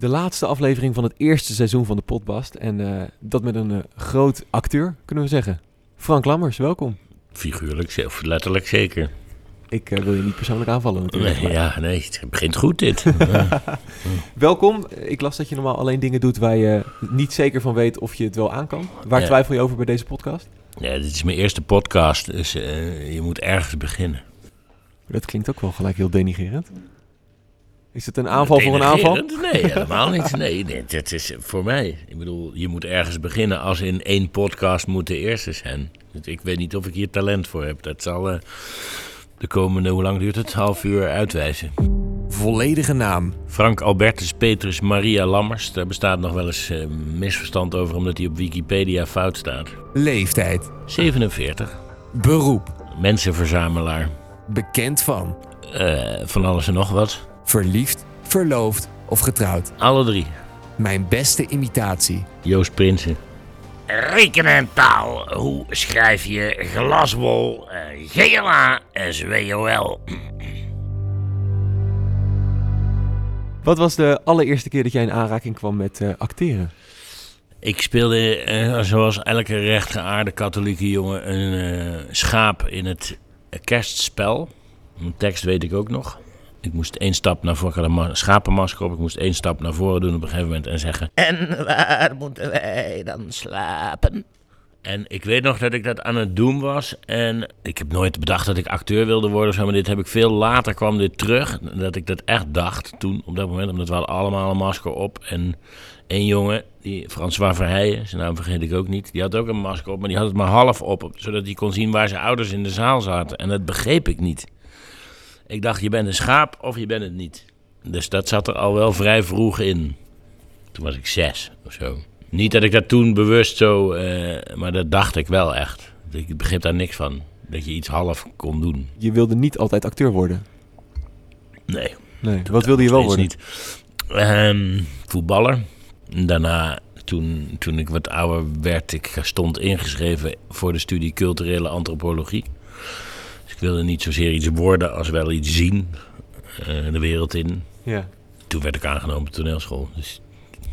De laatste aflevering van het eerste seizoen van de Potbast. En eh, dat met een eh, groot acteur, kunnen we zeggen. Frank Lammers, welkom. Figuurlijk, of letterlijk zeker. Ik eh, wil je niet persoonlijk aanvallen natuurlijk. Nee, ja, nee, het begint goed dit. Welkom. Ik las dat je normaal alleen dingen doet waar je niet zeker van weet of je het wel aan kan. Waar Ja. twijfel je over bij deze podcast? ja, dit is mijn eerste podcast, dus je moet ergens beginnen. Dat klinkt ook wel gelijk heel denigrerend. Is het een aanval voor een aanval? Nee, helemaal niet. Nee, nee, dat is voor mij. Ik bedoel, je moet ergens beginnen als in één podcast moet de eerste zijn. Dus ik weet niet of ik hier talent voor heb. Dat zal eh, de komende, hoe lang duurt het? Half uur uitwijzen. Volledige naam. Frank Albertus Petrus Maria Lammers. Daar bestaat nog wel eens eh, misverstand over, omdat hij op Wikipedia fout staat. Leeftijd. 47. Beroep. Mensenverzamelaar. Bekend van. Eh, van alles en nog wat. Verliefd, verloofd of getrouwd. Alle drie. Mijn beste imitatie. Joost Prinsen. Rekenen en taal. Hoe schrijf je glaswol, eh, GLA en ZWOL? Wat was de allereerste keer dat jij in aanraking kwam met eh, acteren? Ik speelde, eh, zoals elke rechtgeaarde katholieke jongen, een eh, schaap in het kerstspel. Een tekst weet ik ook nog. Ik moest één stap naar voren, ik had een ma- schapenmasker op. Ik moest één stap naar voren doen op een gegeven moment en zeggen... En waar moeten wij dan slapen? En ik weet nog dat ik dat aan het doen was. En ik heb nooit bedacht dat ik acteur wilde worden zo. Maar dit heb ik veel later kwam dit terug. Dat ik dat echt dacht toen op dat moment. Omdat we hadden allemaal een masker op. En één jongen, die François Verheijen, zijn naam vergeet ik ook niet. Die had ook een masker op, maar die had het maar half op. Zodat hij kon zien waar zijn ouders in de zaal zaten. En dat begreep ik niet. Ik dacht, je bent een schaap of je bent het niet. Dus dat zat er al wel vrij vroeg in. Toen was ik zes of zo. Niet dat ik dat toen bewust zo, eh, maar dat dacht ik wel echt. Ik begreep daar niks van. Dat je iets half kon doen. Je wilde niet altijd acteur worden. Nee. Nee. Wat wilde je wel worden? niet. Ehm, voetballer. Daarna, toen, toen ik wat ouder werd, ik stond ingeschreven voor de studie culturele antropologie. Dus ik wilde niet zozeer iets worden als wel iets zien. eh, de wereld in. Ja. Toen werd ik aangenomen op de toneelschool. Dus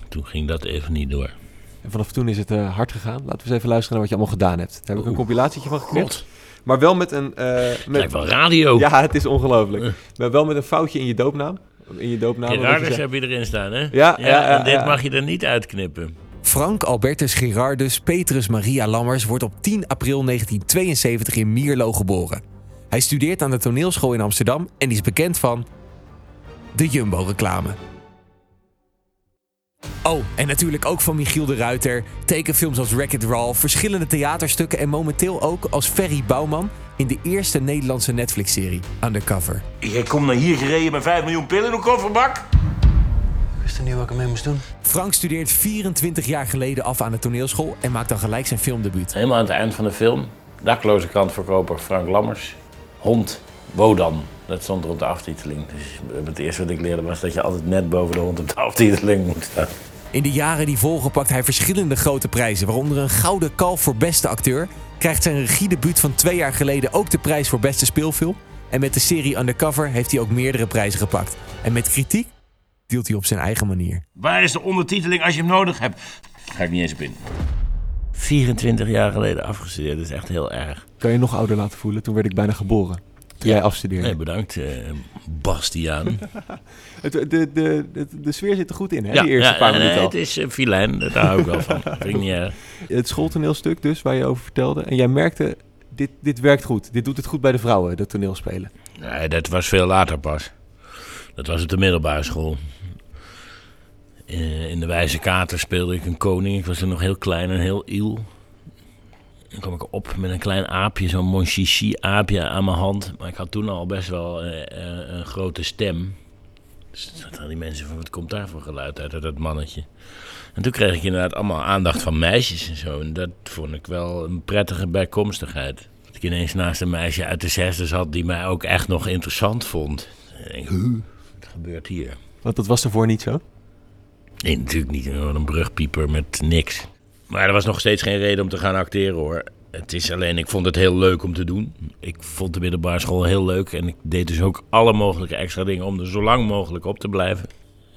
toen ging dat even niet door. En vanaf toen is het eh, hard gegaan. Laten we eens even luisteren naar wat je allemaal gedaan hebt. Daar heb ik een Oeh. compilatietje van geknipt. Maar wel met een... eh, het met... lijkt wel radio. Ja, het is ongelooflijk. Maar wel met een foutje in je doopnaam. In je doopnaam. je Gerardus heb je erin staan, hè? Ja, ja, ja, en dit ja. mag je er niet uitknippen. Frank Albertus Gerardus Petrus Maria Lammers wordt op 10 april 1972 in Mierlo geboren. Hij studeert aan de toneelschool in Amsterdam en is bekend van de Jumbo-reclame. Oh, en natuurlijk ook van Michiel de Ruiter, tekenfilms als Wreck-It Ralph, verschillende theaterstukken en momenteel ook als Ferry Bouwman in de eerste Nederlandse Netflix-serie Undercover. Jij komt naar hier gereden met 5 miljoen pillen in een kofferbak? Ik wist niet wat ik ermee moest doen. Frank studeert 24 jaar geleden af aan de toneelschool en maakt dan gelijk zijn filmdebuut. Helemaal aan het eind van de film. Dakloze krantverkoper Frank Lammers. Hond Wodan. Dat stond er op de aftiteling. Dus het eerste wat ik leerde was dat je altijd net boven de hond op de aftiteling moet staan. In de jaren die volgen pakt hij verschillende grote prijzen, waaronder een gouden kalf voor beste acteur, krijgt zijn regiedebuut van twee jaar geleden ook de prijs voor beste speelfilm. En met de serie Undercover heeft hij ook meerdere prijzen gepakt. En met kritiek deelt hij op zijn eigen manier. Waar is de ondertiteling als je hem nodig hebt? Ga ik niet eens op in. 24 jaar geleden afgestudeerd, dat is echt heel erg. Kan je nog ouder laten voelen? Toen werd ik bijna geboren. Toen jij afstudeerde. Nee, bedankt, eh, Bastiaan. Het, de, de, de, de, sfeer zit er goed in, hè? die eerste paar nee, minuten al. het is uh, filijn, daar hou ik wel van. Vind ik niet erg. Het schooltoneelstuk dus, waar je over vertelde. En jij merkte, dit, dit werkt goed. Dit doet het goed bij de vrouwen, dat toneelspelen. Nee, dat was veel later pas. Dat was op de middelbare school. Eh, In de Wijze Kater speelde ik een koning. Ik was er nog heel klein en heel iel. Dan kwam ik op met een klein aapje, zo'n monchichi-aapje aan mijn hand. Maar ik had toen al best wel eh, eh, een grote stem. Dus zaten die mensen van, wat komt daar voor geluid uit, uit dat mannetje? En toen kreeg ik inderdaad allemaal aandacht van meisjes en zo. En dat vond ik wel een prettige bijkomstigheid. Dat ik ineens naast een meisje uit de zesde zat die mij ook echt nog interessant vond. En ik "Huh, wat gebeurt hier? Want dat was ervoor niet zo. Nee, natuurlijk niet. Een brugpieper met niks. Maar er was nog steeds geen reden om te gaan acteren hoor. Het is alleen, ik vond het heel leuk om te doen. Ik vond de middelbare school heel leuk. En ik deed dus ook alle mogelijke extra dingen om er zo lang mogelijk op te blijven.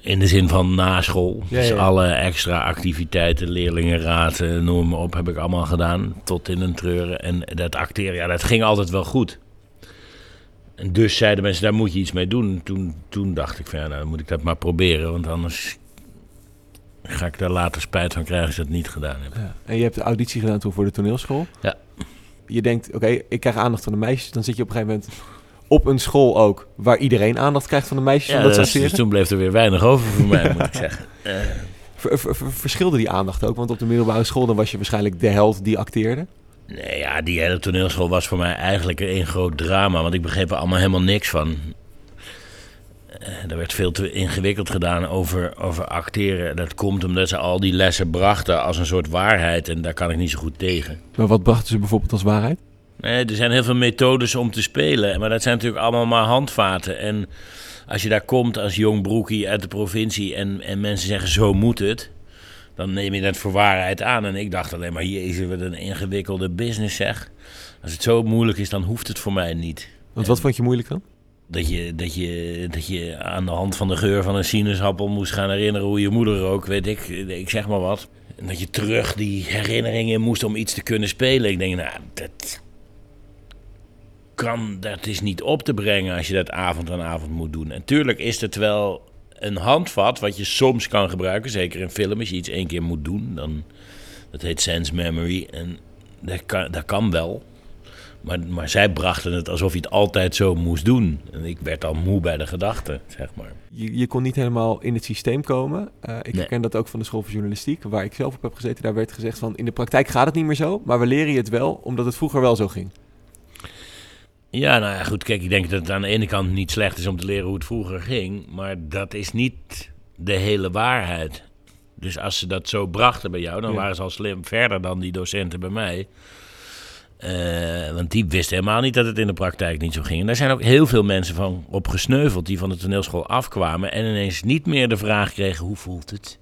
In de zin van na school. Ja, dus alle extra activiteiten, leerlingenraad, noem maar op, heb ik allemaal gedaan. Tot in een treuren. En dat acteren, ja, dat ging altijd wel goed. En dus zeiden mensen, daar moet je iets mee doen. Toen, toen dacht ik van, ja, nou, dan moet ik dat maar proberen. Want anders ga ik daar later spijt van krijgen als ik dat niet gedaan heb. Ja. En je hebt de auditie gedaan toen voor de toneelschool. Ja. Je denkt, oké, ik krijg aandacht van de meisjes. Dan zit je op een gegeven moment op een school ook... waar iedereen aandacht krijgt van de meisjes. Ja, ze dus, dus toen bleef er weer weinig over voor mij, moet ik zeggen. Eh, Ver- ver- ver- verschilde die aandacht ook? Want op de middelbare school dan was je waarschijnlijk de held die acteerde. Nee, ja, die hele toneelschool was voor mij eigenlijk een groot drama. Want ik begreep er allemaal helemaal niks van. Eh, Er werd veel te ingewikkeld gedaan over, over acteren. Dat komt omdat ze al die lessen brachten als een soort waarheid. En daar kan ik niet zo goed tegen. Maar wat brachten ze bijvoorbeeld als waarheid? Nee, er zijn heel veel methodes om te spelen. Maar dat zijn natuurlijk allemaal maar handvaten. En als je daar komt als jong broekie uit de provincie... en, en mensen zeggen zo moet het... dan neem je dat voor waarheid aan. En ik dacht alleen maar, jezus, wat een ingewikkelde business zeg. Als het zo moeilijk is, dan hoeft het voor mij niet. Want wat vond je moeilijk dan? Dat je, dat, je, dat je aan de hand van de geur van een sinaasappel moest gaan herinneren hoe je moeder rook, weet ik. Ik zeg maar wat. En dat je terug die herinneringen in moest om iets te kunnen spelen. Ik denk, nou, dat kan, dat is niet op te brengen als je dat avond aan avond moet doen. En tuurlijk is het wel een handvat wat je soms kan gebruiken. Zeker in film, als je iets één keer moet doen. Dan, dat heet sense memory. En dat kan, dat kan wel. Maar, maar zij brachten het alsof je het altijd zo moest doen. En ik werd al moe bij de gedachte, zeg maar. Je, je kon niet helemaal in het systeem komen. Eh, ik Nee. herken dat ook van de school voor journalistiek, waar ik zelf op heb gezeten. Daar werd gezegd van, in de praktijk gaat het niet meer zo, maar we leren je het wel, omdat het vroeger wel zo ging. Ja, nou ja, goed. Kijk, ik denk dat het aan de ene kant niet slecht is om te leren hoe het vroeger ging. Maar dat is niet de hele waarheid. Dus als ze dat zo brachten bij jou, dan Ja. waren ze al slim verder dan die docenten bij mij. Eh, want die wisten helemaal niet dat het in de praktijk niet zo ging. En daar zijn ook heel veel mensen van op gesneuveld die van de toneelschool afkwamen. En ineens niet meer de vraag kregen: hoe voelt het?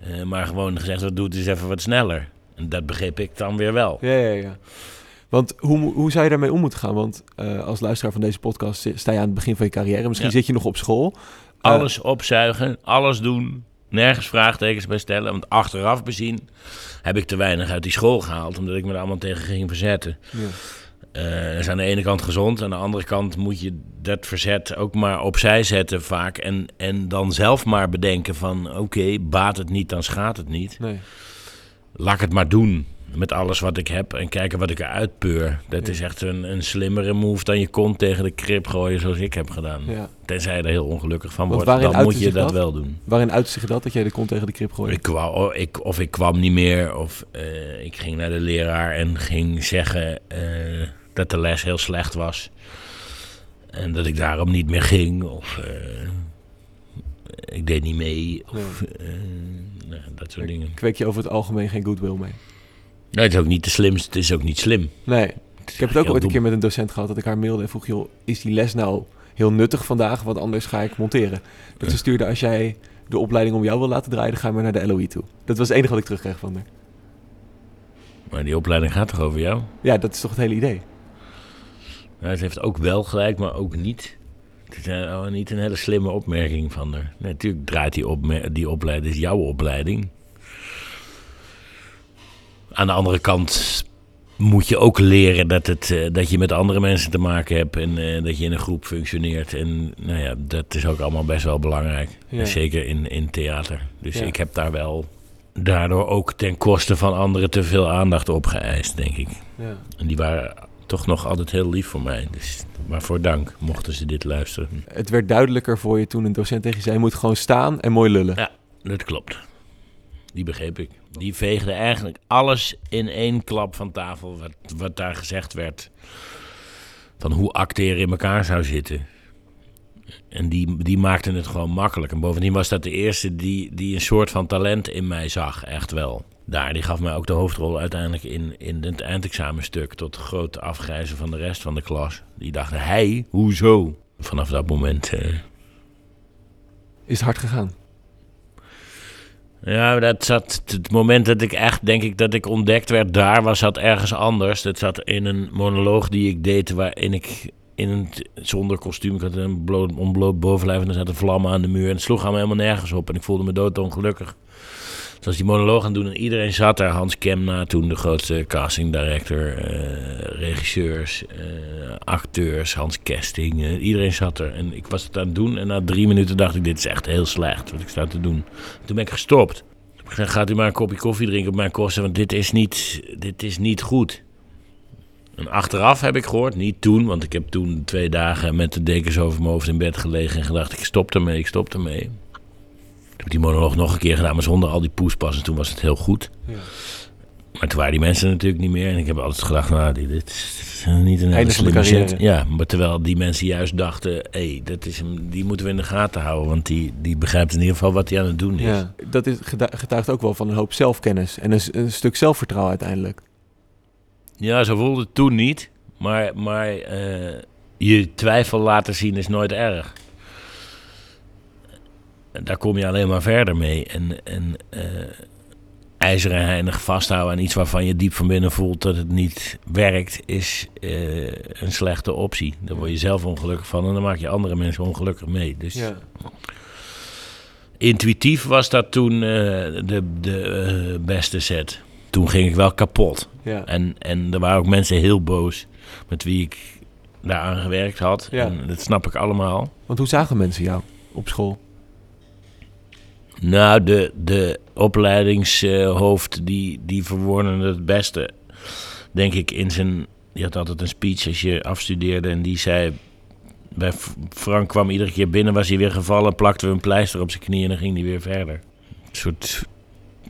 Eh, maar gewoon gezegd: wat doe het eens even wat sneller. En dat begreep ik dan weer wel. Ja, ja, ja. Want hoe, hoe zou je daarmee om moeten gaan? Want eh, als luisteraar van deze podcast sta je aan het begin van je carrière. Misschien Ja. zit je nog op school. Alles opzuigen, alles doen. Nergens vraagtekens bij stellen. Want achteraf bezien heb ik te weinig uit die school gehaald. Omdat ik me er allemaal tegen ging verzetten. Ja. Eh, dat is aan de ene kant gezond. Aan de andere kant moet je dat verzet ook maar opzij zetten vaak. En, en dan zelf maar bedenken van... Oké, baat het niet, dan schaadt het niet. Nee. Laat ik het maar doen. Met alles wat ik heb. En kijken wat ik eruit peur. Dat Ja. is echt een, een slimmere move dan je kont tegen de krip gooien zoals ik heb gedaan. Ja. Tenzij je er heel ongelukkig van wordt, dan moet je dat dat? wel doen. Waarin uitte zich dat, dat jij de kont tegen de krip gooide? Ik kwam, oh, ik, of ik kwam niet meer, of eh, ik ging naar de leraar en ging zeggen eh, dat de les heel slecht was. En dat ik daarom niet meer ging, of eh, ik deed niet mee, of nou, dat soort dingen. Kweek je over het algemeen geen goodwill mee? Nee, het is ook niet de slimste, het is ook niet slim. Nee. Ik heb het ook ooit een keer met een docent gehad dat ik haar mailde en vroeg... joh, is die les nou heel nuttig vandaag? Want anders ga ik monteren. Dat ze stuurde, als jij de opleiding om jou wil laten draaien... dan ga maar naar de LOE toe. Dat was het enige wat ik terugkreeg van haar. Maar die opleiding gaat toch over jou? Ja, dat is toch het hele idee? Nou, het heeft ook wel gelijk, maar ook niet. Het is eh, niet een hele slimme opmerking van haar. Nee, natuurlijk draait die, opmer- die opleiding, is jouw opleiding. Aan de andere kant moet je ook leren dat, het, eh, dat je met andere mensen te maken hebt en eh, dat je in een groep functioneert. En nou ja, dat is ook allemaal best wel belangrijk. Ja. Zeker in, in theater. Dus Ja. ik heb daar wel daardoor ook ten koste van anderen te veel aandacht op geëist, denk ik. Ja. En die waren toch nog altijd heel lief voor mij. Dus waarvoor dank, mochten ze dit luisteren. Het werd duidelijker voor je toen een docent tegen je zei... je moet gewoon staan en mooi lullen. Ja, dat klopt. Die begreep ik. Die veegde eigenlijk alles in één klap van tafel wat, wat daar gezegd werd. Van hoe acteren in elkaar zou zitten. En die, die maakte het gewoon makkelijk. En bovendien was dat de eerste die, die een soort van talent in mij zag. Echt wel. Daar, die gaf mij ook de hoofdrol uiteindelijk in, in het eindexamenstuk. Tot grote afgrijzen van de rest van de klas. Die dachten, hij, hoezo? Vanaf dat moment... eh, Is het hard gegaan? Ja, dat zat. Het moment dat ik echt, denk ik, dat ik ontdekt werd daar, was dat ergens anders. Dat zat in een monoloog die ik deed, waarin ik in een, zonder kostuum. Ik had een bloot, onbloot bovenlijf en er zaten vlammen aan de muur. En het sloeg allemaal helemaal nergens op. En ik voelde me doodongelukkig. Als die monoloog aan doen en iedereen zat daar. Hans Kemna, toen de grootste casting director, eh, regisseurs, eh, acteurs, Hans Kesting. eh, iedereen zat er. En ik was het aan het doen en na drie minuten dacht ik, dit is echt heel slecht wat ik sta te doen. Toen ben ik gestopt. Gezegd, gaat u maar een kopje koffie drinken op mijn kosten, want dit is niet, dit is niet goed. En achteraf heb ik gehoord, niet toen, want ik heb toen twee dagen met de dekens over mijn hoofd in bed gelegen en gedacht, ik stop ermee, ik stop ermee. Ik heb die monoloog nog een keer gedaan, maar zonder al die poespas en toen was het heel goed. Ja. Maar toen waren die mensen natuurlijk niet meer en ik heb altijd gedacht, nou, dit, dit is niet een hele slimme zet. Ja, maar terwijl die mensen juist dachten, hé, hey, dat is hem, die moeten we in de gaten houden, want die, die begrijpt in ieder geval wat hij aan het doen is. Ja, dat is, getuigt ook wel van een hoop zelfkennis en een, stuk zelfvertrouwen uiteindelijk. Ja, zo voelde het toen niet. Maar, maar eh, je twijfel laten zien is nooit erg. Daar kom je alleen maar verder mee. En, en eh ijzer en heinig vasthouden aan iets waarvan je diep van binnen voelt dat het niet werkt, is eh, een slechte optie. Daar word je zelf ongelukkig van en dan maak je andere mensen ongelukkig mee. Dus Ja. intuïtief was dat toen eh, de, de beste set. Toen ging ik wel kapot. Ja. En, en er waren ook mensen heel boos met wie ik daaraan gewerkt had. Ja. En dat snap ik allemaal. Want hoe zagen mensen jou op school? Nou, de, de opleidingshoofd die, die het beste. Denk ik in zijn... Die had altijd een speech als je afstudeerde en die zei... Bij Frank kwam iedere keer binnen, was hij weer gevallen... plakten we een pleister op zijn knie en dan ging hij weer verder. Een soort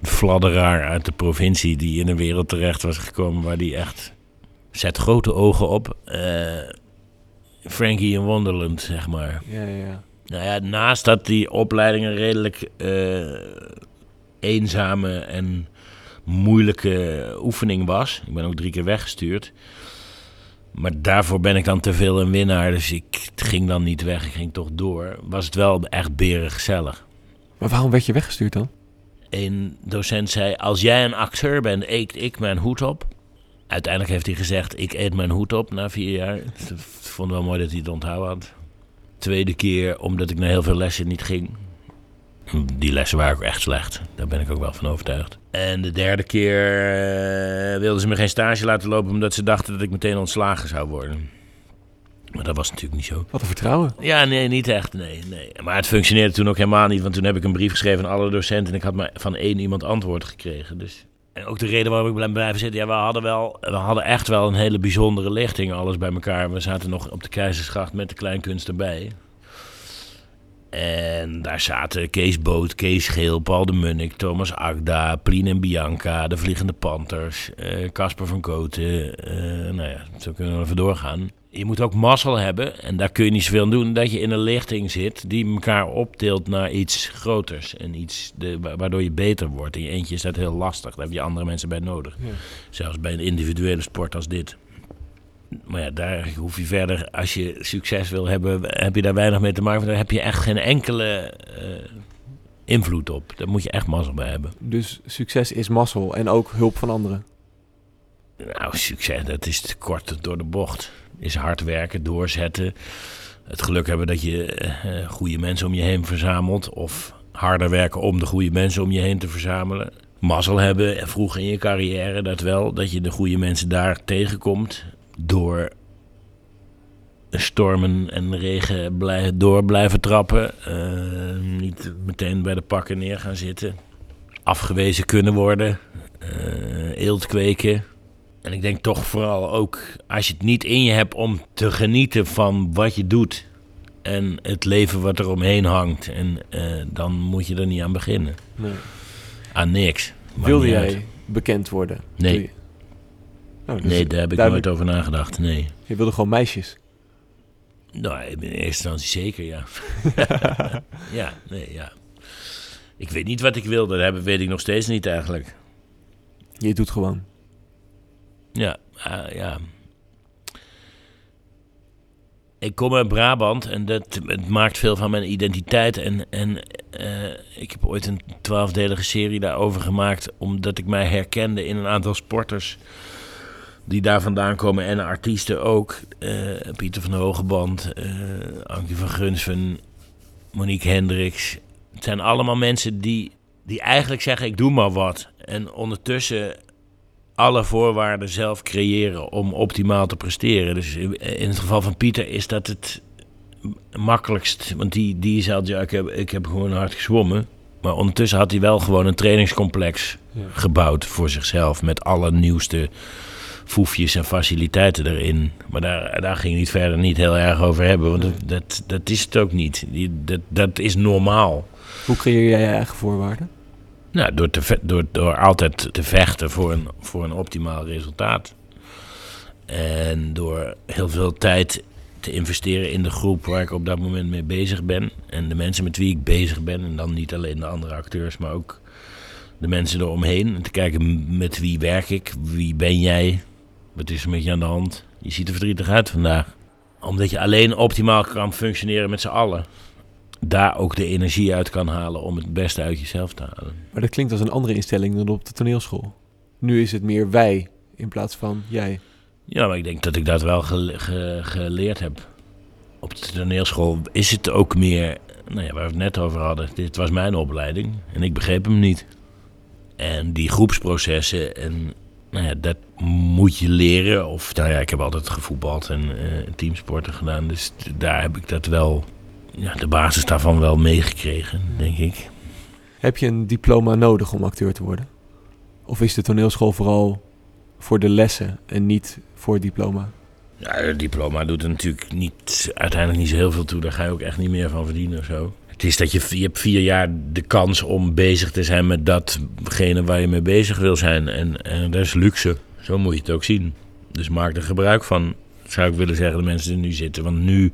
fladderaar uit de provincie die in een wereld terecht was gekomen... waar die echt... Zet grote ogen op. eh, Frankie in Wonderland, zeg maar. Ja, ja. Nou ja, naast dat die opleiding een redelijk eh, eenzame en moeilijke oefening was. Ik ben ook drie keer weggestuurd. Maar daarvoor ben ik dan te veel een winnaar. Dus ik ging dan niet weg. Ik ging toch door. Was het wel echt berig gezellig. Maar waarom werd je weggestuurd dan? Een docent zei: Als jij een acteur bent, eet ik mijn hoed op. Uiteindelijk heeft hij gezegd: Ik eet mijn hoed op na vier jaar. Ik vond het wel mooi dat hij het onthouden had. Tweede keer omdat ik naar heel veel lessen niet ging. Die lessen waren ook echt slecht. Daar ben ik ook wel van overtuigd. En de derde keer eh, wilden ze me geen stage laten lopen omdat ze dachten dat ik meteen ontslagen zou worden. Maar dat was natuurlijk niet zo. Wat een vertrouwen. Ja, nee, niet echt. Nee, nee. Maar het functioneerde toen ook helemaal niet. Want toen heb ik een brief geschreven aan alle docenten. En ik had maar van één iemand antwoord gekregen. Dus. Ook de reden waarom ik ben blijven zitten. Ja, we hadden, wel, we hadden echt wel een hele bijzondere lichting. Alles bij elkaar. We zaten nog op de Keizersgracht met de kleinkunst erbij. En daar zaten Kees Boot, Kees Geel, Paul de Munnik, Thomas Agda, Plien en Bianca, de Vliegende Panthers, eh, Casper van Koten. eh, nou ja, zo kunnen we even doorgaan. Je moet ook mazzel hebben, en daar kun je niet zoveel aan doen, dat je in een lichting zit die elkaar optilt naar iets groters. En iets de, wa- waardoor je beter wordt. In je eentje is dat heel lastig, daar heb je andere mensen bij nodig. Ja. Zelfs bij een individuele sport als dit. Maar ja, daar hoef je verder, als je succes wil hebben, heb je daar weinig mee te maken. Want daar heb je echt geen enkele eh, invloed op. Daar moet je echt mazzel bij hebben. Dus succes is mazzel en ook hulp van anderen. Nou, succes, dat is te kort door de bocht. Is hard werken, doorzetten. Het geluk hebben dat je eh, goede mensen om je heen verzamelt. Of harder werken om de goede mensen om je heen te verzamelen. Mazzel hebben, en vroeg in je carrière dat wel. Dat je de goede mensen daar tegenkomt. Door stormen en regen door blijven trappen. Eh, niet meteen bij de pakken neer gaan zitten. Afgewezen kunnen worden. eh eelt kweken. En ik denk toch vooral ook als je het niet in je hebt om te genieten van wat je doet. En het leven wat er omheen hangt. En eh, dan moet je er niet aan beginnen. Nee. Aan niks. Wilde jij uit. bekend worden? Nee. Nou, dus Nee, daar heb ik nooit over nagedacht. Nee. Je wilde gewoon meisjes. Nou, in eerste instantie zeker, ja. ja, nee, ja. Ik weet niet wat ik wilde. Dat weet ik nog steeds niet eigenlijk. Je doet gewoon. Ja, ah, ja. Ik kom uit Brabant en dat het maakt veel van mijn identiteit. En, en eh, ik heb ooit een twaalfdelige serie daarover gemaakt, omdat ik mij herkende in een aantal sporters die daar vandaan komen en artiesten ook. Eh, Pieter van Hogeband, uh, Ankie van Gunsven, Monique Hendricks. Het zijn allemaal mensen die, die eigenlijk zeggen: ik doe maar wat. En ondertussen alle voorwaarden zelf creëren om optimaal te presteren. Dus in het geval van Pieter is dat het makkelijkst. Want die, die zei, ja, ik heb, ik heb gewoon hard gezwommen. Maar ondertussen had hij wel gewoon een trainingscomplex gebouwd voor zichzelf. Met alle nieuwste foefjes en faciliteiten erin. Maar daar, daar ging hij het verder niet heel erg over hebben. Want dat, dat, dat is het ook niet. Die, dat, dat is normaal. Hoe creëer jij je eigen voorwaarden? Nou, door, te, door, door altijd te vechten voor een, voor een optimaal resultaat. En door heel veel tijd te investeren in de groep waar ik op dat moment mee bezig ben. En de mensen met wie ik bezig ben. En dan niet alleen de andere acteurs, maar ook de mensen eromheen. En te kijken met wie werk ik, wie ben jij, wat is er met je aan de hand. Je ziet er verdrietig uit vandaag. Omdat je alleen optimaal kan functioneren met z'n allen. Daar ook de energie uit kan halen om het beste uit jezelf te halen. Maar dat klinkt als een andere instelling dan op de toneelschool. Nu is het meer wij in plaats van jij. Ja, maar ik denk dat ik dat wel geleerd heb. Op de toneelschool is het ook meer, nou ja, waar we het net over hadden. Dit was mijn opleiding en ik begreep hem niet. En die groepsprocessen, en, nou ja, dat moet je leren. Of nou ja, ik heb altijd gevoetbald en uh, teamsporten gedaan. Dus daar heb ik dat wel, ja, de basis daarvan wel meegekregen, denk ik. Heb je een diploma nodig om acteur te worden? Of is de toneelschool vooral voor de lessen en niet voor het diploma? Ja, het diploma doet er natuurlijk niet, uiteindelijk niet zo heel veel toe. Daar ga je ook echt niet meer van verdienen of zo. Het is dat je, je hebt vier jaar de kans om bezig te zijn met datgene waar je mee bezig wil zijn. En, en dat is luxe. Zo moet je het ook zien. Dus maak er gebruik van, zou ik willen zeggen, de mensen die nu zitten. Want nu,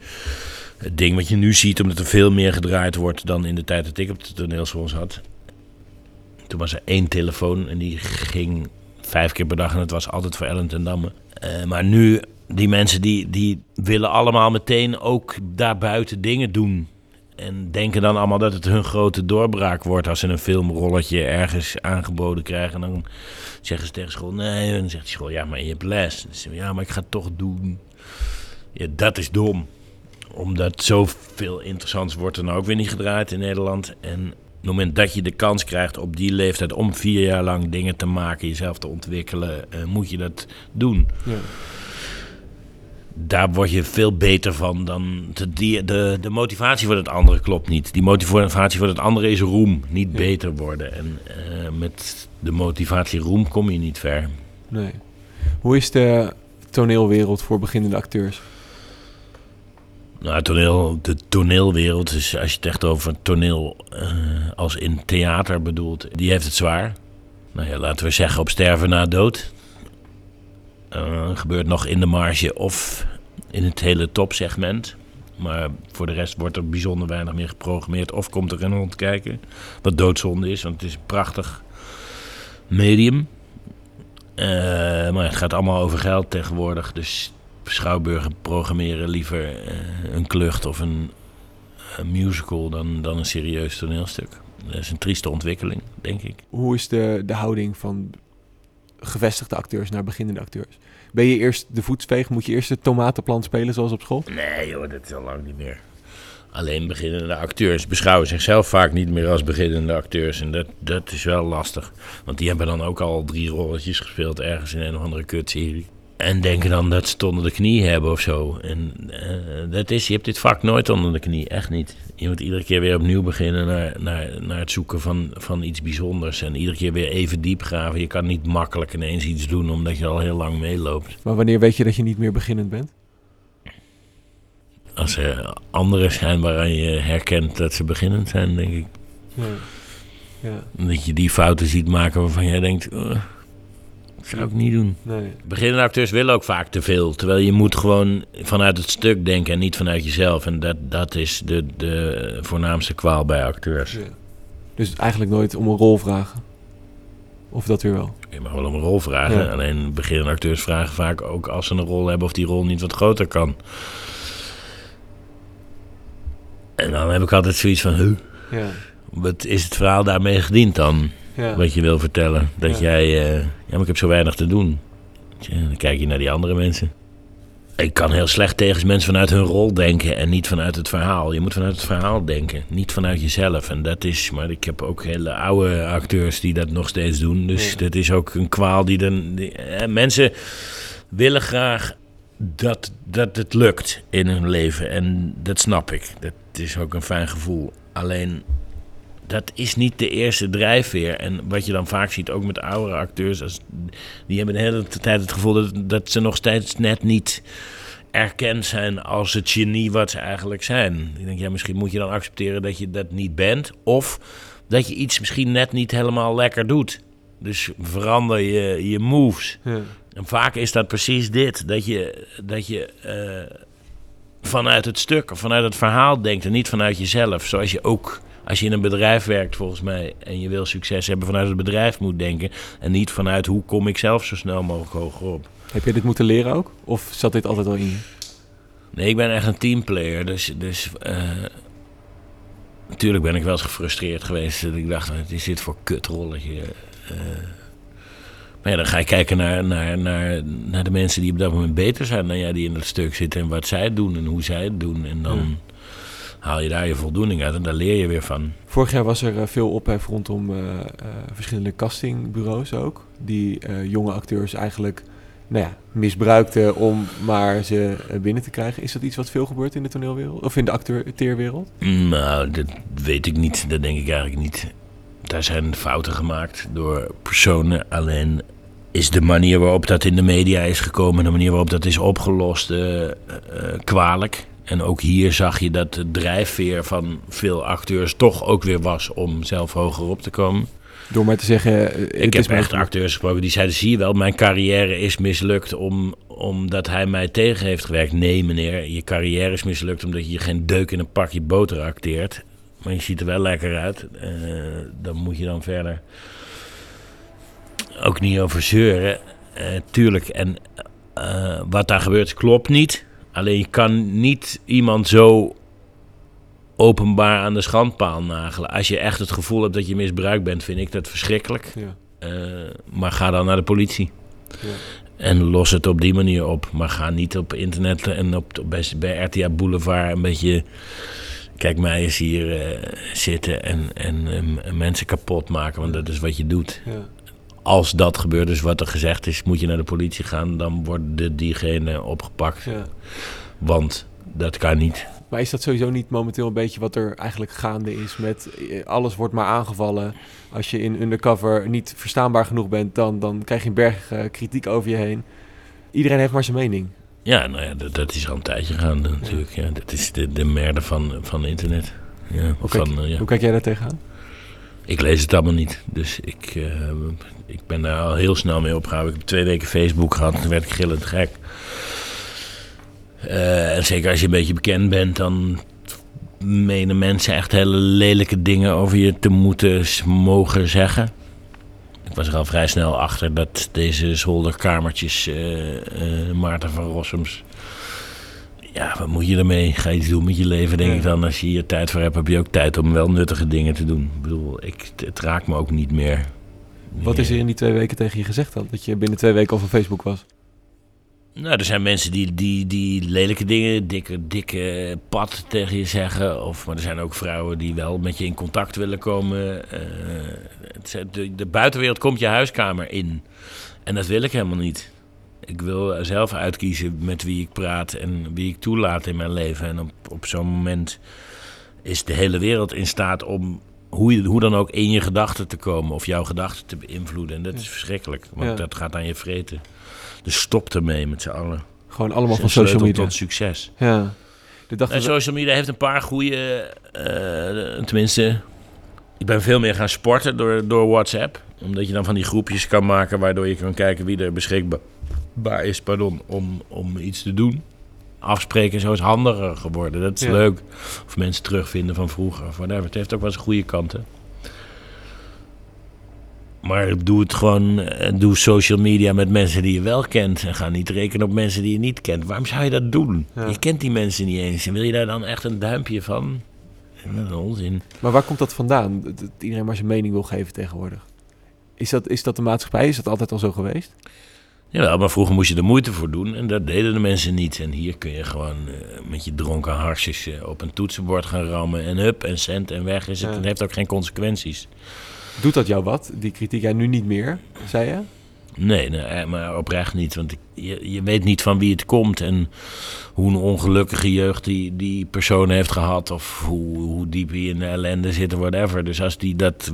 het ding wat je nu ziet, omdat er veel meer gedraaid wordt dan in de tijd dat ik op de toneelschool zat. Toen was er één telefoon en die ging vijf keer per dag en het was altijd voor Ellen ten Damme. Uh, maar nu, die mensen die, die willen allemaal meteen ook daarbuiten dingen doen. En denken dan allemaal dat het hun grote doorbraak wordt als ze een filmrolletje ergens aangeboden krijgen. En dan zeggen ze tegen school, nee. En dan zegt die school, ja, maar je hebt les. Dan zeggen ja, maar ik ga het toch doen. Ja, dat is dom. Omdat zoveel interessants wordt er nou ook weer niet gedraaid in Nederland. En het moment dat je de kans krijgt op die leeftijd om vier jaar lang dingen te maken, jezelf te ontwikkelen, uh, moet je dat doen. Ja. Daar word je veel beter van dan de, de, de, de, motivatie voor het andere klopt niet. Die motivatie voor het andere is roem, niet beter worden. En uh, met de motivatie roem kom je niet ver. Nee. Hoe is de toneelwereld voor beginnende acteurs? Nou, toneel, de toneelwereld, dus als je het echt over toneel uh, als in theater bedoelt, die heeft het zwaar. Nou ja, laten we zeggen op sterven na dood. Uh, gebeurt nog in de marge of in het hele topsegment. Maar voor de rest wordt er bijzonder weinig meer geprogrammeerd of komt er een hond kijken. Wat doodzonde is, want het is een prachtig medium. Uh, maar het gaat allemaal over geld tegenwoordig. Dus schouwburgen programmeren liever uh, een klucht of een, een, musical dan, dan een serieus toneelstuk. Dat is een trieste ontwikkeling, denk ik. Hoe is de, de houding van gevestigde acteurs naar beginnende acteurs? Ben je eerst de voetsveeg? Moet je eerst de tomatenplant spelen zoals op school? Nee joh, dat is al lang niet meer. Alleen beginnende acteurs beschouwen zichzelf vaak niet meer als beginnende acteurs. En dat, dat is wel lastig. Want die hebben dan ook al drie rolletjes gespeeld ergens in een of andere kutserie. En denken dan dat ze het onder de knie hebben of zo. En uh, dat is, je hebt dit vak nooit onder de knie, echt niet. Je moet iedere keer weer opnieuw beginnen naar, naar, naar het zoeken van, van iets bijzonders. En iedere keer weer even diep graven. Je kan niet makkelijk ineens iets doen omdat je al heel lang meeloopt. Maar wanneer weet je dat je niet meer beginnend bent? Als er anderen zijn waaraan je herkent dat ze beginnend zijn, denk ik. Ja. Ja. Dat je die fouten ziet maken waarvan jij denkt... zou ik niet doen. Nee. Beginnende acteurs willen ook vaak te veel. Terwijl je moet gewoon vanuit het stuk denken en niet vanuit jezelf. En dat, dat is de, de voornaamste kwaal bij acteurs. Ja. Dus eigenlijk nooit om een rol vragen? Of dat weer wel? Je mag wel om een rol vragen. Ja. Alleen beginnende acteurs vragen vaak ook als ze een rol hebben... of die rol niet wat groter kan. En dan heb ik altijd zoiets van... Huh, ja. wat is het verhaal daarmee gediend dan? Ja. wat je wil vertellen. Dat jij, uh, ja, maar ik heb zo weinig te doen. Tja, Dan kijk je naar die andere mensen. Ik kan heel slecht tegen mensen vanuit hun rol denken en niet vanuit het verhaal. Je moet vanuit het verhaal denken, niet vanuit jezelf. En dat is, maar ik heb ook hele oude acteurs die dat nog steeds doen. Dus Ja. dat is ook een kwaal die dan. Die, eh, mensen willen graag dat, dat het lukt in hun leven. En dat snap ik. Dat is ook een fijn gevoel. Alleen, dat is niet de eerste drijfveer. En wat je dan vaak ziet, ook met oudere acteurs... Als, die hebben de hele tijd het gevoel dat, dat ze nog steeds net niet erkend zijn als het genie wat ze eigenlijk zijn. Ik denk, ja, misschien moet je dan accepteren dat je dat niet bent. Of dat je iets misschien net niet helemaal lekker doet. Dus verander je, je moves. Ja. En vaak is dat precies dit. Dat je, dat je eh, vanuit het stuk of vanuit het verhaal denkt en niet vanuit jezelf. Zoals je ook als je in een bedrijf werkt volgens mij en je wil succes hebben vanuit het bedrijf moet denken. En niet vanuit hoe kom ik zelf zo snel mogelijk hoger op. Heb je dit moeten leren ook? Of zat dit altijd al in je? Nee, ik ben echt een teamplayer. Dus, dus eh, natuurlijk ben ik wel eens gefrustreerd geweest. Dat ik dacht, wat is dit voor kutrolletje? Eh, maar ja, dan ga je kijken naar, naar, naar, naar de mensen die op dat moment beter zijn dan jij, die in het stuk zitten. En wat zij doen en hoe zij het doen. En dan. Haal je daar je voldoening uit en daar leer je weer van. Vorig jaar was er eh, veel ophef rondom eh, eh, verschillende castingbureaus ook. Die jonge acteurs eigenlijk nou ja, misbruikten om maar ze binnen te krijgen. Is dat iets wat veel gebeurt in de toneelwereld? Of in de acteerwereld? Nou, dat weet ik niet. Dat denk ik eigenlijk niet. Daar zijn fouten gemaakt door personen. Alleen is de manier waarop dat in de media is gekomen... de manier waarop dat is opgelost kwalijk. En ook hier zag je dat de drijfveer van veel acteurs... toch ook weer was om zelf hoger op te komen. Door maar te zeggen... eh, Ik heb echt acteurs gesproken die zeiden... zie je wel, mijn carrière is mislukt om, omdat hij mij tegen heeft gewerkt. Nee meneer, je carrière is mislukt omdat je geen deuk in een pakje boter acteert. Maar je ziet er wel lekker uit. Eh, dan moet je dan verder ook niet over zeuren. Eh, tuurlijk, en wat daar gebeurt klopt niet. Alleen je kan niet iemand zo openbaar aan de schandpaal nagelen. Als je echt het gevoel hebt dat je misbruikt bent, vind ik dat verschrikkelijk. Ja, Eh, maar ga dan naar de politie. ja. En los het op die manier op. Maar ga niet op internet en op, bij, bij RTA Boulevard een beetje... Kijk mij eens hier eh, zitten en, en mensen kapot maken. Want dat is wat je doet. ja. Als dat gebeurt, dus wat er gezegd is, moet je naar de politie gaan. Dan wordt diegene opgepakt. ja. Want dat kan niet. Maar is dat sowieso niet momenteel een beetje wat er eigenlijk gaande is met eh, alles wordt maar aangevallen. Als je in undercover niet verstaanbaar genoeg bent, dan, dan krijg je een berg eh, kritiek over je heen. Iedereen heeft maar zijn mening. Ja, nou ja, dat, dat is al een tijdje gaande natuurlijk. Ja, dat is de, de merde van, van internet. Ja, Hoe kijk, van, eh, ja. hoe kijk jij daar tegenaan? Ik lees het allemaal niet. Dus ik, eh, ik ben daar al heel snel mee opgehouden. Ik heb twee weken Facebook gehad. Toen werd ik gillend gek. Eh, en zeker als je een beetje bekend bent, dan menen mensen echt hele lelijke dingen over je te moeten mogen zeggen. Ik was er al vrij snel achter dat deze zolderkamertjes eh, Maarten van Rossums... Ja, wat moet je ermee? Ga je iets doen met je leven, denk Ja. ik dan. Als je hier tijd voor hebt, heb je ook tijd om wel nuttige dingen te doen. Ik bedoel, ik, het raakt me ook niet meer. Wat is er in die twee weken tegen je gezegd dan? Dat je binnen twee weken al van Facebook was? Nou, er zijn mensen die, die, die lelijke dingen, dikke, dikke pad tegen je zeggen. Of, maar er zijn ook vrouwen die wel met je in contact willen komen. Eh, het de buitenwereld komt je huiskamer in. En dat wil ik helemaal niet. Ik wil zelf uitkiezen met wie ik praat en wie ik toelaat in mijn leven. En op, op zo'n moment is de hele wereld in staat om hoe, je, hoe dan ook in je gedachten te komen. Of jouw gedachten te beïnvloeden. En dat is verschrikkelijk, want Ja. dat gaat aan je vreten. Dus stop ermee met z'n allen. Gewoon allemaal van social media. tot succes. Ja. De dag En social media heeft een paar goede. eh, tenminste, ik ben veel meer gaan sporten door, door WhatsApp. Omdat je dan van die groepjes kan maken waardoor je kan kijken wie er beschikbaar is pardon, om, om iets te doen. Afspreken zo is handiger geworden. Dat is Ja. leuk. Of mensen terugvinden van vroeger. Of whatever. Het heeft ook wel eens goede kanten. Maar doe het gewoon, eh, doe social media met mensen die je wel kent. En ga niet rekenen op mensen die je niet kent. Waarom zou je dat doen? Ja. Je kent die mensen niet eens. En wil je daar dan echt een duimpje van? Dat is onzin. Maar waar komt dat vandaan? Dat dat iedereen maar zijn mening wil geven tegenwoordig. Is dat, is dat de maatschappij? Is dat altijd al zo geweest? Ja, maar vroeger moest je er moeite voor doen en dat deden de mensen niet. En hier kun je gewoon eh, met je dronken harsjes eh, op een toetsenbord gaan rammen en hup en cent en weg is het. Ja. Het heeft ook geen consequenties. Doet dat jou wat? Die kritiek jij nu niet meer, zei je? Nee, nee eh, maar oprecht niet. Want ik, je, je weet niet van wie het komt en hoe een ongelukkige jeugd die, die persoon heeft gehad. Of hoe, hoe diep hij in de ellende zit of whatever. Dus als die dat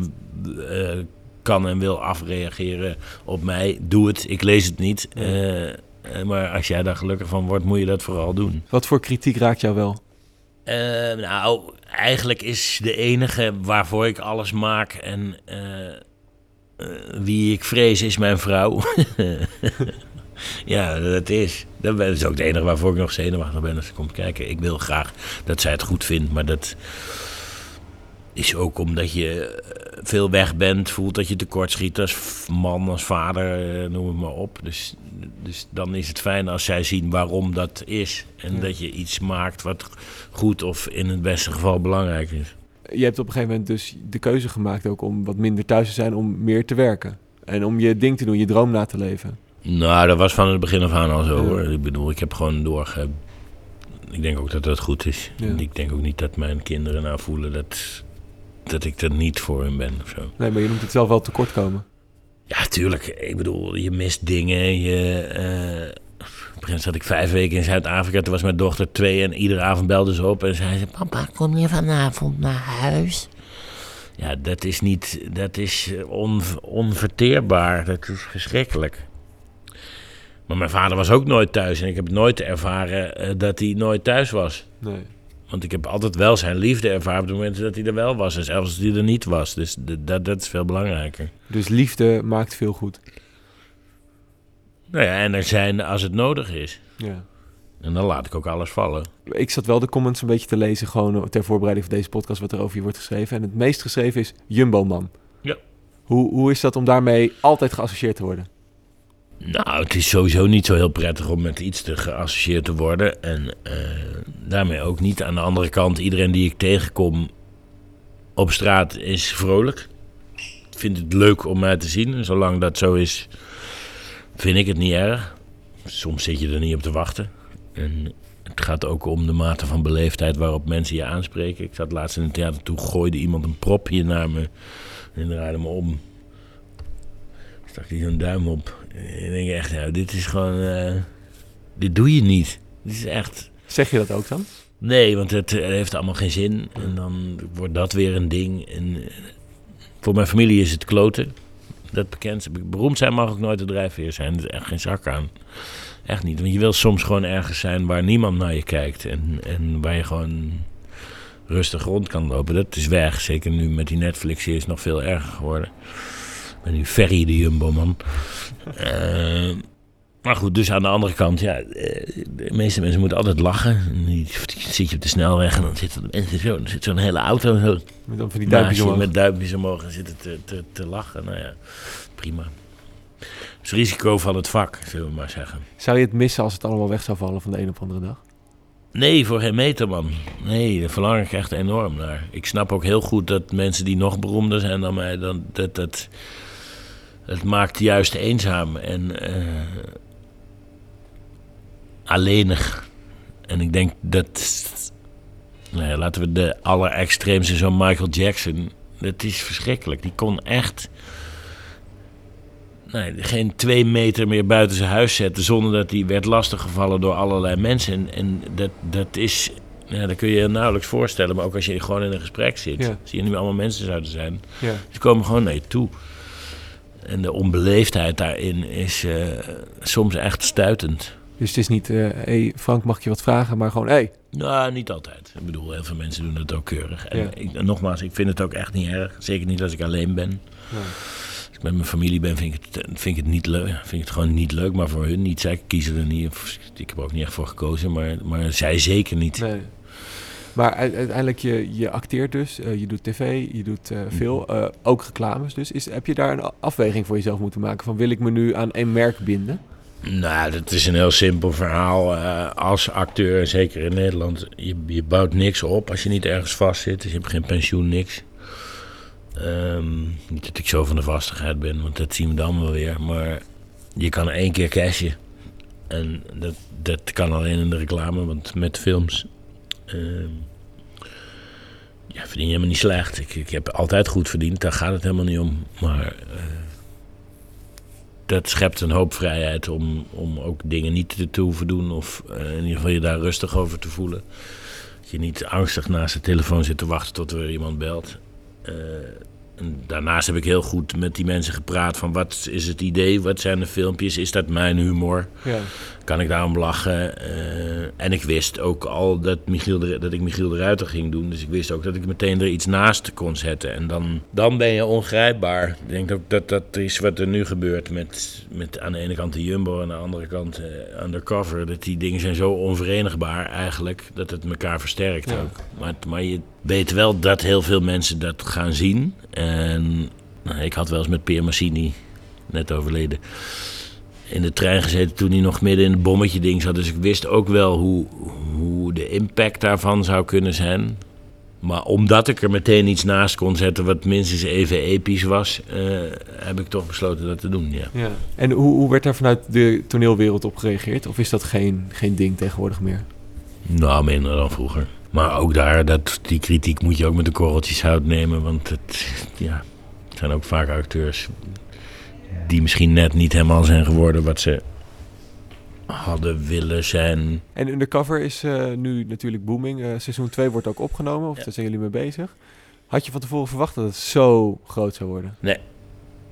kan en wil afreageren op mij, doe het. Ik lees het niet. Eh, eh, maar als jij daar gelukkig van wordt, moet je dat vooral doen. Wat voor kritiek raakt jou wel? Eh, nou, eigenlijk is de enige waarvoor ik alles maak en wie ik vrees is mijn vrouw. ja, dat is. Dat is ook de enige waarvoor ik nog zenuwachtig ben als ze komt kijken. Ik wil graag dat zij het goed vindt, maar dat is ook omdat je eh, veel weg bent, voelt dat je tekort schiet als man, als vader, eh, noem het maar op. Dus, dus dan is het fijn als zij zien waarom dat is. En Ja. dat je iets maakt wat goed of in het beste geval belangrijk is. Je hebt op een gegeven moment dus de keuze gemaakt ook om wat minder thuis te zijn, om meer te werken. En om je ding te doen, je droom na te leven. Nou, dat was van het begin af aan al zo Ja. hoor. Ik bedoel, ik heb gewoon doorge... Ik denk ook dat dat goed is. Ja. Ik denk ook niet dat mijn kinderen nou voelen dat, dat ik er niet voor hen ben of zo. Nee, maar je noemt het zelf wel tekortkomen. Ja, tuurlijk. Ik bedoel, je mist dingen. Je, eh, op een zat ik vijf weken in Zuid-Afrika. Toen was mijn dochter twee en iedere avond belde ze op en zei ze... Papa, kom je vanavond naar huis? Ja, dat is niet... Dat is eh, on, onverteerbaar. Dat is verschrikkelijk. Maar mijn vader was ook nooit thuis. En ik heb nooit ervaren eh, dat hij nooit thuis was. Nee. Want ik heb altijd wel zijn liefde ervaren op de momenten dat hij er wel was. En zelfs als hij er niet was. Dus dat, dat is veel belangrijker. Dus liefde maakt veel goed. Nou ja, en er zijn als het nodig is. Ja. En dan laat ik ook alles vallen. Ik zat wel de comments een beetje te lezen, gewoon ter voorbereiding van deze podcast, wat er over je wordt geschreven. En het meest geschreven is Jumbo-man. Ja. Hoe, hoe is dat om daarmee altijd geassocieerd te worden? Nou, het is sowieso niet zo heel prettig om met iets te geassocieerd te worden. En eh, daarmee ook niet. Aan de andere kant, iedereen die ik tegenkom op straat is vrolijk. Vindt het leuk om mij te zien. En zolang dat zo is, vind ik het niet erg. Soms zit je er niet op te wachten. En het gaat ook om de mate van beleefdheid waarop mensen je aanspreken. Ik zat laatst in het theater, toen gooide iemand een propje naar me. En draaide me om. Stak hij zo'n duim op. Ik denk echt, nou, dit is gewoon... eh, dit doe je niet. Dit is echt... Zeg je dat ook dan? Nee, want het eh, heeft allemaal geen zin. En dan wordt dat weer een ding. En eh, voor mijn familie is het kloten. Dat bekend. Beroemd zijn mag ook nooit de drijfveer zijn. Er is echt geen zak aan. Echt niet. Want je wil soms gewoon ergens zijn waar niemand naar je kijkt. En, en waar je gewoon rustig rond kan lopen. Dat is weg. Zeker nu met die Netflix-series nog veel erger geworden. Nu Ferry de Jumbo-man. Eh, maar goed, dus aan de andere kant, ja, eh, de meeste mensen moeten altijd lachen. En die, die zit je op de snelweg en dan zitten de mensen zo, dan zit zo'n hele auto zo Met dan van die duimpjes je omhoog. met duimpjes omhoog en zitten te, te, te lachen. Nou ja, prima. Het is risico van het vak, zullen we maar zeggen. Zou je het missen als het allemaal weg zou vallen van de een op andere dag? Nee, voor geen meter, man. Nee, daar verlang ik echt enorm naar. Ik snap ook heel goed dat mensen die nog beroemder zijn dan mij, dan, dat, dat, het maakt juist eenzaam en eh, alleenig. En ik denk dat, nou ja, laten we de allerextreemste, zo'n Michael Jackson, dat is verschrikkelijk. Die kon echt nee, geen twee meter meer buiten zijn huis zetten zonder dat hij werd lastiggevallen door allerlei mensen. En, en dat, dat is, ja, dat kun je je nauwelijks voorstellen. Maar ook als je gewoon in een gesprek zit, Ja. zie je nu allemaal mensen zouden zijn. Ja. Ze komen gewoon naar je toe. En de onbeleefdheid daarin is eh, soms echt stuitend. Dus het is niet, hé hey Frank, mag ik je wat vragen? Maar gewoon, hé, hey, Nou, niet altijd. Ik bedoel, heel veel mensen doen het ook keurig. En Ja. ik, en nogmaals, ik vind het ook echt niet erg. Zeker niet als ik alleen ben. Als ik met mijn familie ben, vind ik het, vind ik het niet leuk. Vind ik het gewoon niet leuk, maar voor hun niet. Zij kiezen er niet. Ik heb er ook niet echt voor gekozen, maar, maar zij zeker niet. Nee. Maar uiteindelijk, je, je acteert dus, eh, je doet tv, je doet eh, veel, eh, ook reclames. Dus is, heb je daar een afweging voor jezelf moeten maken van wil ik me nu aan één merk binden? Nou, dat is een heel simpel verhaal. Als acteur, zeker in Nederland, je, je bouwt niks op als je niet ergens vast zit. Dus je hebt geen pensioen, niks. Ehm, niet dat ik zo van de vastigheid ben, want dat zien we dan wel weer. Maar je kan één keer cashen. En dat, dat kan alleen in de reclame, want met films ja, verdien je helemaal niet slecht. Ik, ik heb altijd goed verdiend, daar gaat het helemaal niet om. Maar eh, dat schept een hoop vrijheid om, om ook dingen niet te, hoeven doen. Of eh, in ieder geval je daar rustig over te voelen. Dat je niet angstig naast de telefoon zit te wachten tot er weer iemand belt. En daarnaast heb ik heel goed met die mensen gepraat van wat is het idee, wat zijn de filmpjes, is dat mijn humor, Ja. kan ik daarom lachen. Eh, en ik wist ook al dat, Michiel de, dat ik Michiel de Ruiter ging doen, dus ik wist ook dat ik meteen er iets naast kon zetten. En dan, dan ben je ongrijpbaar. Ik denk ook dat dat is wat er nu gebeurt met, met aan de ene kant de Jumbo en aan de andere kant eh, Undercover. Dat die dingen zijn zo onverenigbaar eigenlijk, dat het elkaar versterkt Ja. ook. Maar, maar je weet wel dat heel veel mensen dat gaan zien. En nou, ik had wel eens met Peer Massini, net overleden, in de trein gezeten toen hij nog midden in het bommetje ding zat. Dus ik wist ook wel hoe, hoe de impact daarvan zou kunnen zijn. Maar omdat ik er meteen iets naast kon zetten wat minstens even episch was, eh, heb ik toch besloten dat te doen. Ja. Ja. En hoe, hoe werd daar vanuit de toneelwereld op gereageerd? Of is dat geen, geen ding tegenwoordig meer? Nou, minder dan vroeger. Maar ook daar, dat, die kritiek moet je ook met de korreltjes zout nemen. Want het, ja, het zijn ook vaak acteurs die misschien net niet helemaal zijn geworden wat ze hadden willen zijn. En Undercover is eh, nu natuurlijk booming. Eh, seizoen 2 wordt ook opgenomen, of Ja. daar zijn jullie mee bezig. Had je van tevoren verwacht dat het zo groot zou worden?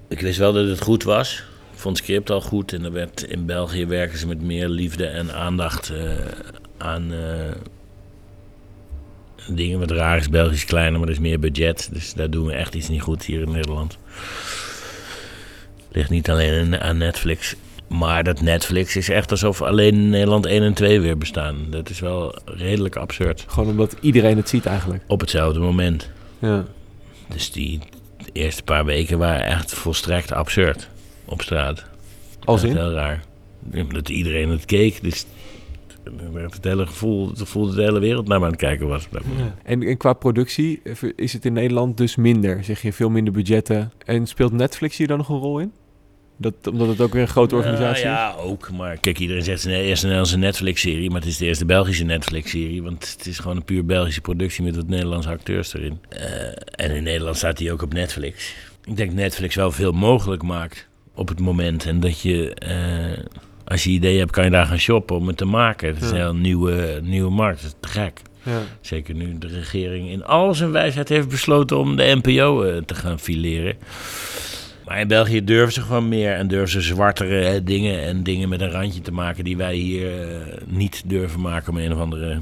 Ik wist wel dat het goed was. Ik vond het script al goed. En er werd, in België werken ze met meer liefde en aandacht eh, aan dingen. Wat raar is, België is kleiner, maar er is meer budget. Dus daar doen we echt iets niet goed hier in Nederland. Ligt niet alleen aan Netflix. Maar dat Netflix is echt alsof alleen Nederland 1 en 2 weer bestaan. Dat is wel redelijk absurd. Gewoon omdat iedereen het ziet eigenlijk. Op hetzelfde moment. Ja. Dus die eerste paar weken waren echt volstrekt absurd op straat. Als Dat in? heel raar. Omdat iedereen het keek, dus het hele gevoel, het gevoel dat de hele wereld naar me aan het kijken was. Ja. En, en qua productie eh, is het in Nederland dus minder, zeg je, veel minder budgetten. En speelt Netflix hier dan nog een rol in? Dat, omdat het ook weer een grote organisatie Nou is? ja, ook. Maar kijk, iedereen zegt het is de eerste Nederlandse Netflix-serie, maar het is de eerste Belgische Netflix-serie. Want het is gewoon een puur Belgische productie met wat Nederlandse acteurs erin. Eh, en in Nederland staat hij ook op Netflix. Ik denk Netflix wel veel mogelijk maakt op het moment. En dat je, eh, als je ideeën hebt, kan je daar gaan shoppen om het te maken. Het is Ja. een heel nieuwe, nieuwe markt. Dat is te gek. Ja. Zeker nu de regering in al zijn wijsheid heeft besloten om de NPO eh, te gaan fileren. Maar in België durven ze gewoon meer en durven ze zwartere dingen en dingen met een randje te maken die wij hier eh, niet durven maken om een of andere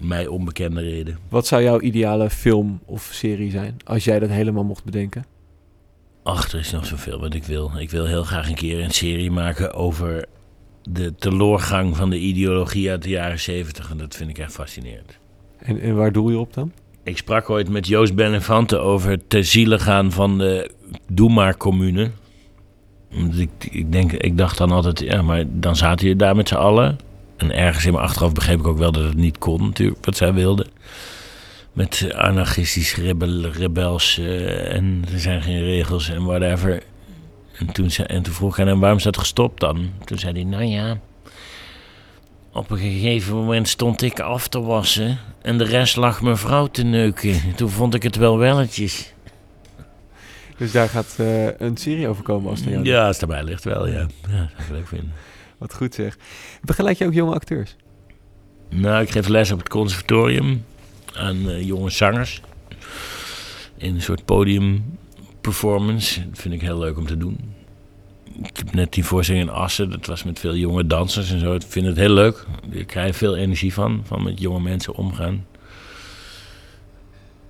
mij onbekende reden. Wat zou jouw ideale film of serie zijn, als jij dat helemaal mocht bedenken? Ach, er is nog zoveel wat ik wil. Ik wil heel graag een keer een serie maken over de teloorgang van de ideologie uit de jaren zeventig. En dat vind ik echt fascinerend. En, en waar doe je op dan? Ik sprak ooit met Joost Benefante over het te ziele gaan van de Doe maar commune. Ik, ik, denk, ik dacht dan altijd, ja, maar dan zaten je daar met z'n allen. En ergens in mijn achterhoofd begreep ik ook wel dat het niet kon, natuurlijk, wat zij wilden. Met anarchistisch rebel, rebels en er zijn geen regels en whatever. En toen, zei, en toen vroeg hij hem, waarom is dat gestopt dan? Toen zei hij, nou ja, op een gegeven moment stond ik af te wassen en de rest lag mijn vrouw te neuken. Toen vond ik het wel welletjes. Dus daar gaat eh, een serie over komen als het jou. Ja, als het erbij ligt wel, ja. Ja, dat zou ik leuk vinden. Wat goed zeg. Begeleid je ook jonge acteurs? Nou, ik geef les op het conservatorium aan eh, jonge zangers. In een soort podiumperformance. Dat vind ik heel leuk om te doen. Ik heb net die voorstelling in Assen. Dat was met veel jonge dansers en zo. Ik vind het heel leuk. Ik krijg veel energie van. Van met jonge mensen omgaan.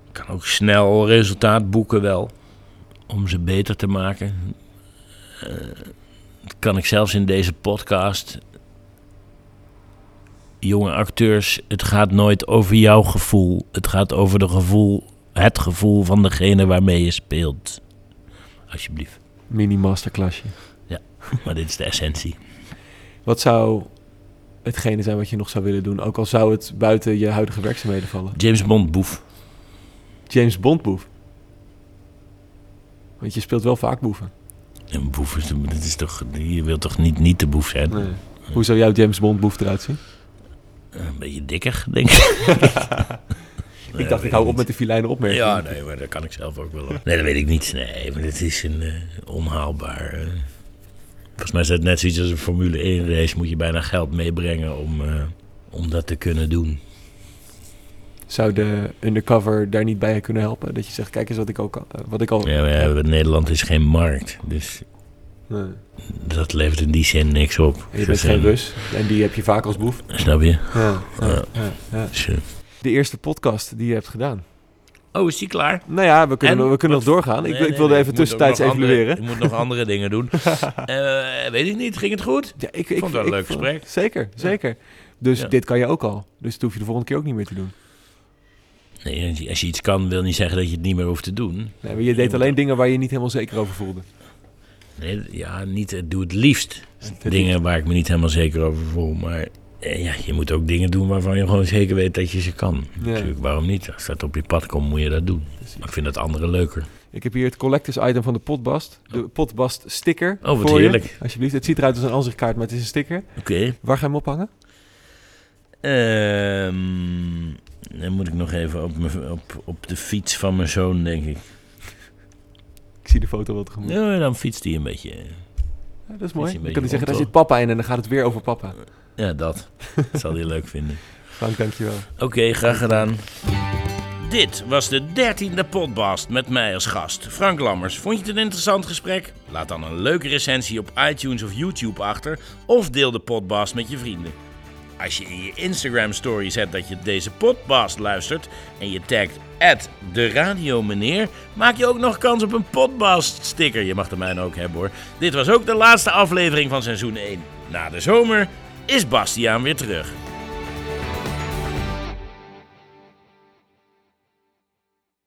Ik kan ook snel resultaat boeken wel. Om ze beter te maken. Eh, kan ik zelfs in deze podcast jonge acteurs, het gaat nooit over jouw gevoel. Het gaat over de gevoel, het gevoel van degene waarmee je speelt. Alsjeblieft. Mini masterclassje. Maar dit is de essentie. Wat zou hetgene zijn wat je nog zou willen doen? Ook al zou het buiten je huidige werkzaamheden vallen. James Bond boef. James Bond boef. Want je speelt wel vaak boeven. Een boef is, dat is toch, je wilt toch niet, niet de boef zijn? Nee. Hoe zou jouw James Bond boef eruit zien? Een beetje dikker, denk ik. ik dacht, ik hou op met de filijne opmerking. Ja, nee, maar dat kan ik zelf ook wel. Nee, dat weet ik niet. Nee, maar dit is een eh, onhaalbaar. eh, volgens mij is het net zoiets als een Formule 1 race. Moet je bijna geld meebrengen om, eh, om dat te kunnen doen. Zou de undercover daar niet bij kunnen helpen? Dat je zegt, kijk eens wat ik, ook, wat ik al... Ja, maar ja, Nederland is geen markt. Dus Nee. dat levert in die zin niks op. En je bent geen Rus. En die heb je vaak als boef. Snap je? Ja, ja, Ja. ja, ja. Dus, De eerste podcast die je hebt gedaan. Oh, is die klaar? Nou ja, we kunnen, En? we kunnen nog doorgaan. ik, Nee, ik wilde nee, even ik tussentijds evalueren. ik moet nog andere dingen doen. Eh, weet ik niet, ging het goed? Ja, ik, vond het wel een leuk vond- gesprek. Zeker, zeker. Dus Ja. dit kan je ook al. Dus dat hoef je de volgende keer ook niet meer te doen. Nee, als je- je iets kan, wil niet zeggen dat je het niet meer hoeft te doen. Nee, maar je deed alleen dingen waar je niet helemaal zeker over voelde. Nee, ja, niet, eh, doe het liefst. Het dingen waar ik me niet helemaal zeker over voel. Maar eh, ja, je moet ook dingen doen waarvan je gewoon zeker weet dat je ze kan. Ja. Natuurlijk, waarom niet? Als dat op je pad komt, moet je dat doen. Maar ik vind dat andere leuker. Ik heb hier het collectors item van de Potbast. De Potbast sticker Oh, wat voor je. heerlijk. Alsjeblieft. Het ziet eruit als een ansichtkaart, maar het is een sticker. Oké. Waar ga je hem ophangen? Ehm, dan moet ik nog even op, op, op de fiets van mijn zoon, denk ik. Ik zie de foto wel tegemoet. Ja. Ja, dan fietst hij een beetje. dat is mooi. Dan kan hij zeggen, daar zit papa in en dan gaat het weer over papa. Ja, dat. dat zal hij leuk vinden. Frank, dankjewel. Oké, graag gedaan. Dit was de dertiende podcast met mij als gast, Frank Lammers. Vond je het een interessant gesprek? Laat dan een leuke recensie op iTunes of YouTube achter of deel de podcast met je vrienden. Als je in je Instagram story zet dat je deze podcast luistert en je tagt de radio meneer, maak je ook nog kans op een podcast sticker. Je mag de mijne ook hebben hoor. Dit was ook de laatste aflevering van seizoen 1. Na de zomer is Bastiaan weer terug.